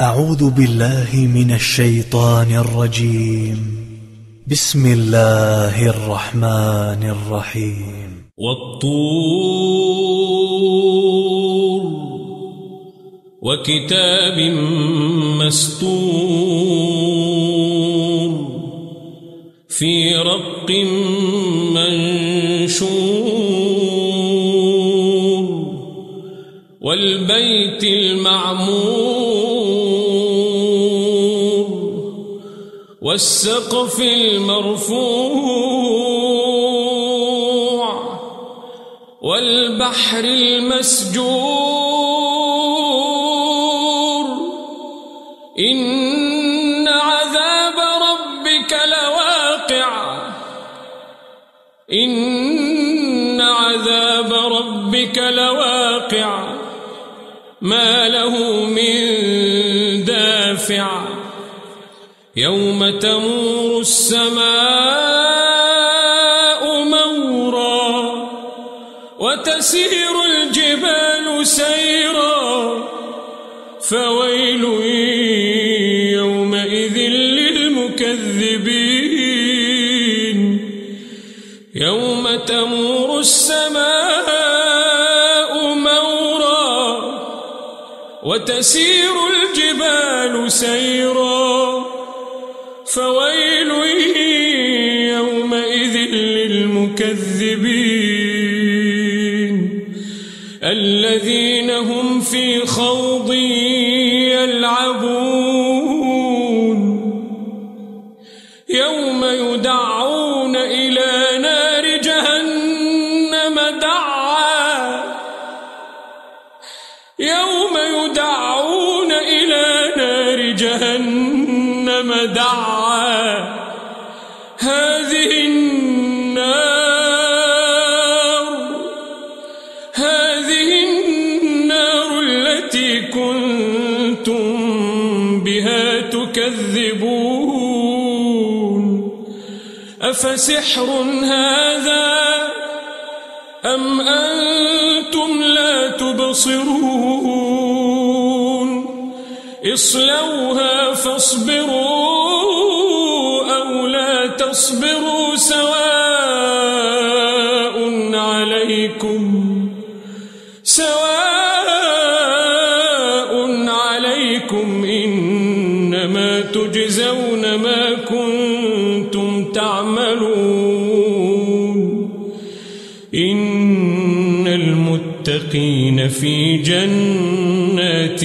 أعوذ بالله من الشيطان الرجيم. بسم الله الرحمن الرحيم. والطور وكتاب مستور في رق منشور والبيت المعمور والسقف المرفوع والبحر المسجور إن عذاب ربك لواقع إن عذاب ربك لواقع ما له من دافع يوم تمور السماء مورا وتسير الجبال سيرا فويل يومئذ للمكذبين. يوم تمور السماء مورا وتسير الجبال سيرا فويل يومئذ للمكذبين. الذين هم في خوض يلعبون. يوم جهنم دعا هذه النار هذه النار التي كنتم بها تكذبون. أفسحر هذا أم أنتم لا تبصرون؟ اصلوها فاصبروا أو لا تصبروا سواء عليكم سواء عليكم إنما تجزون ما كنتم تعملون إن المتقين في جنات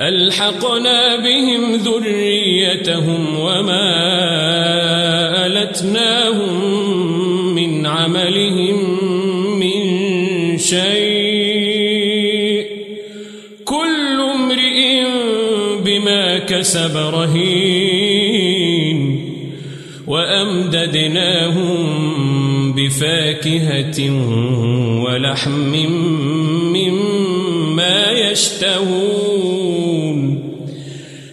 ألحقنا بهم ذريتهم وما ألتناهم من عملهم من شيء. كل امرئ بما كسب رهين. وأمددناهم بفاكهة ولحم مما يشتهون.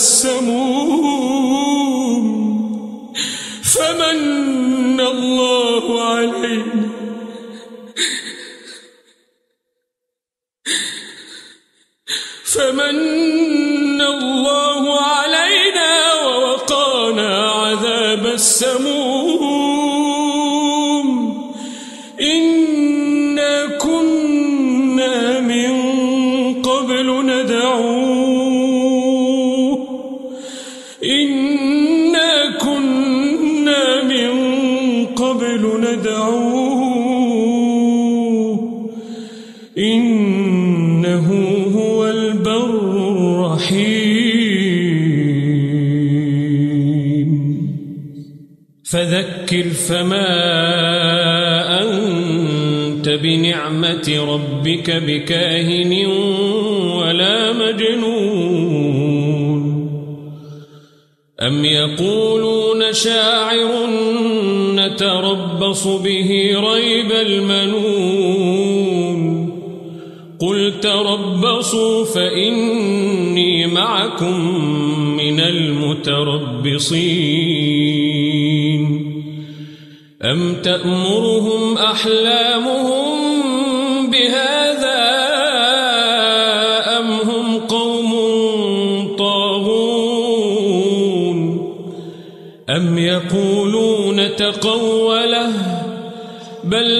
السموم فمن الله علينا فمن الله علينا ووقانا عذاب السموم. إنه هو البر الرحيم. فذكر فما أنت بنعمة ربك بكاهن ولا مجنون. أم يقولون شاعر نتربص به ريب المنون؟ قل تربصوا فإني معكم من المتربصين. أم تأمرهم أحلامهم بهذا أم هم قوم طاغون؟ أم يقولون تقوله بل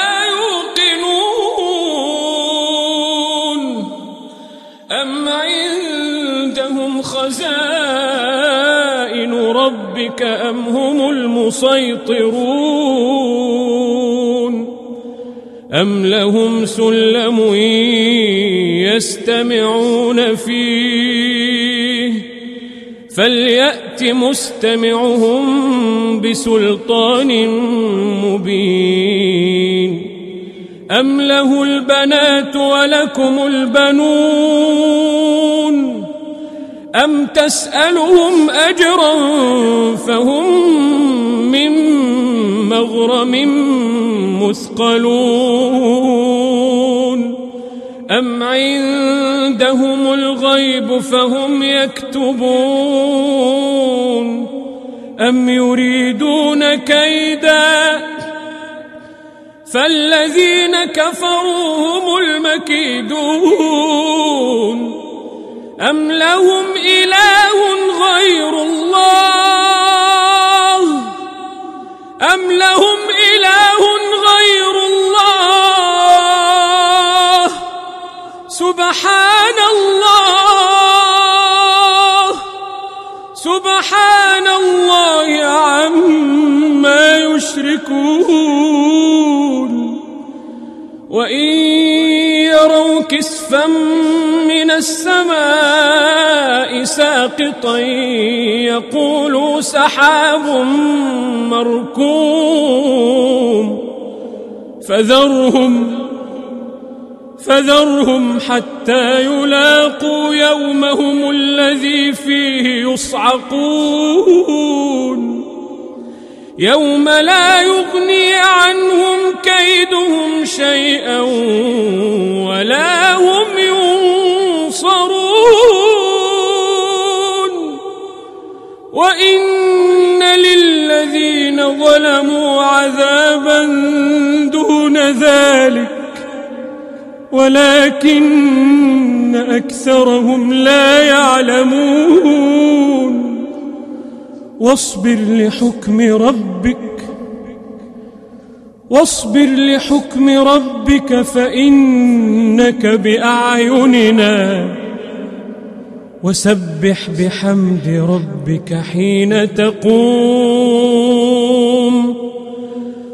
ربك أم هم المسيطرون أم لهم سلم يستمعون فيه فليأت مستمعهم بسلطان مبين أم له البنات ولكم البنون أم تسألهم أجرا فهم من مغرم مثقلون أم عندهم الغيب فهم يكتبون أم يريدون كيدا فالذين كفروا هم المكيدون أم لهم إله غير الله؟ أم لهم إله غير الله؟ سبحان الله سبحان الله عما يشركون. وإن يروا كسفا السماء ساقطا يقولوا سحاب مركوم فذرهم فذرهم حتى يلاقوا يومهم الذي فيه يصعقون يوم لا يغني عنهم كيدهم شيئا ولا هم عذابا دون ذلك ولكن أكثرهم لا يعلمون. واصبر لحكم ربك واصبر لحكم ربك فإنك بأعيننا. وسبح بحمد ربك حين تقوم.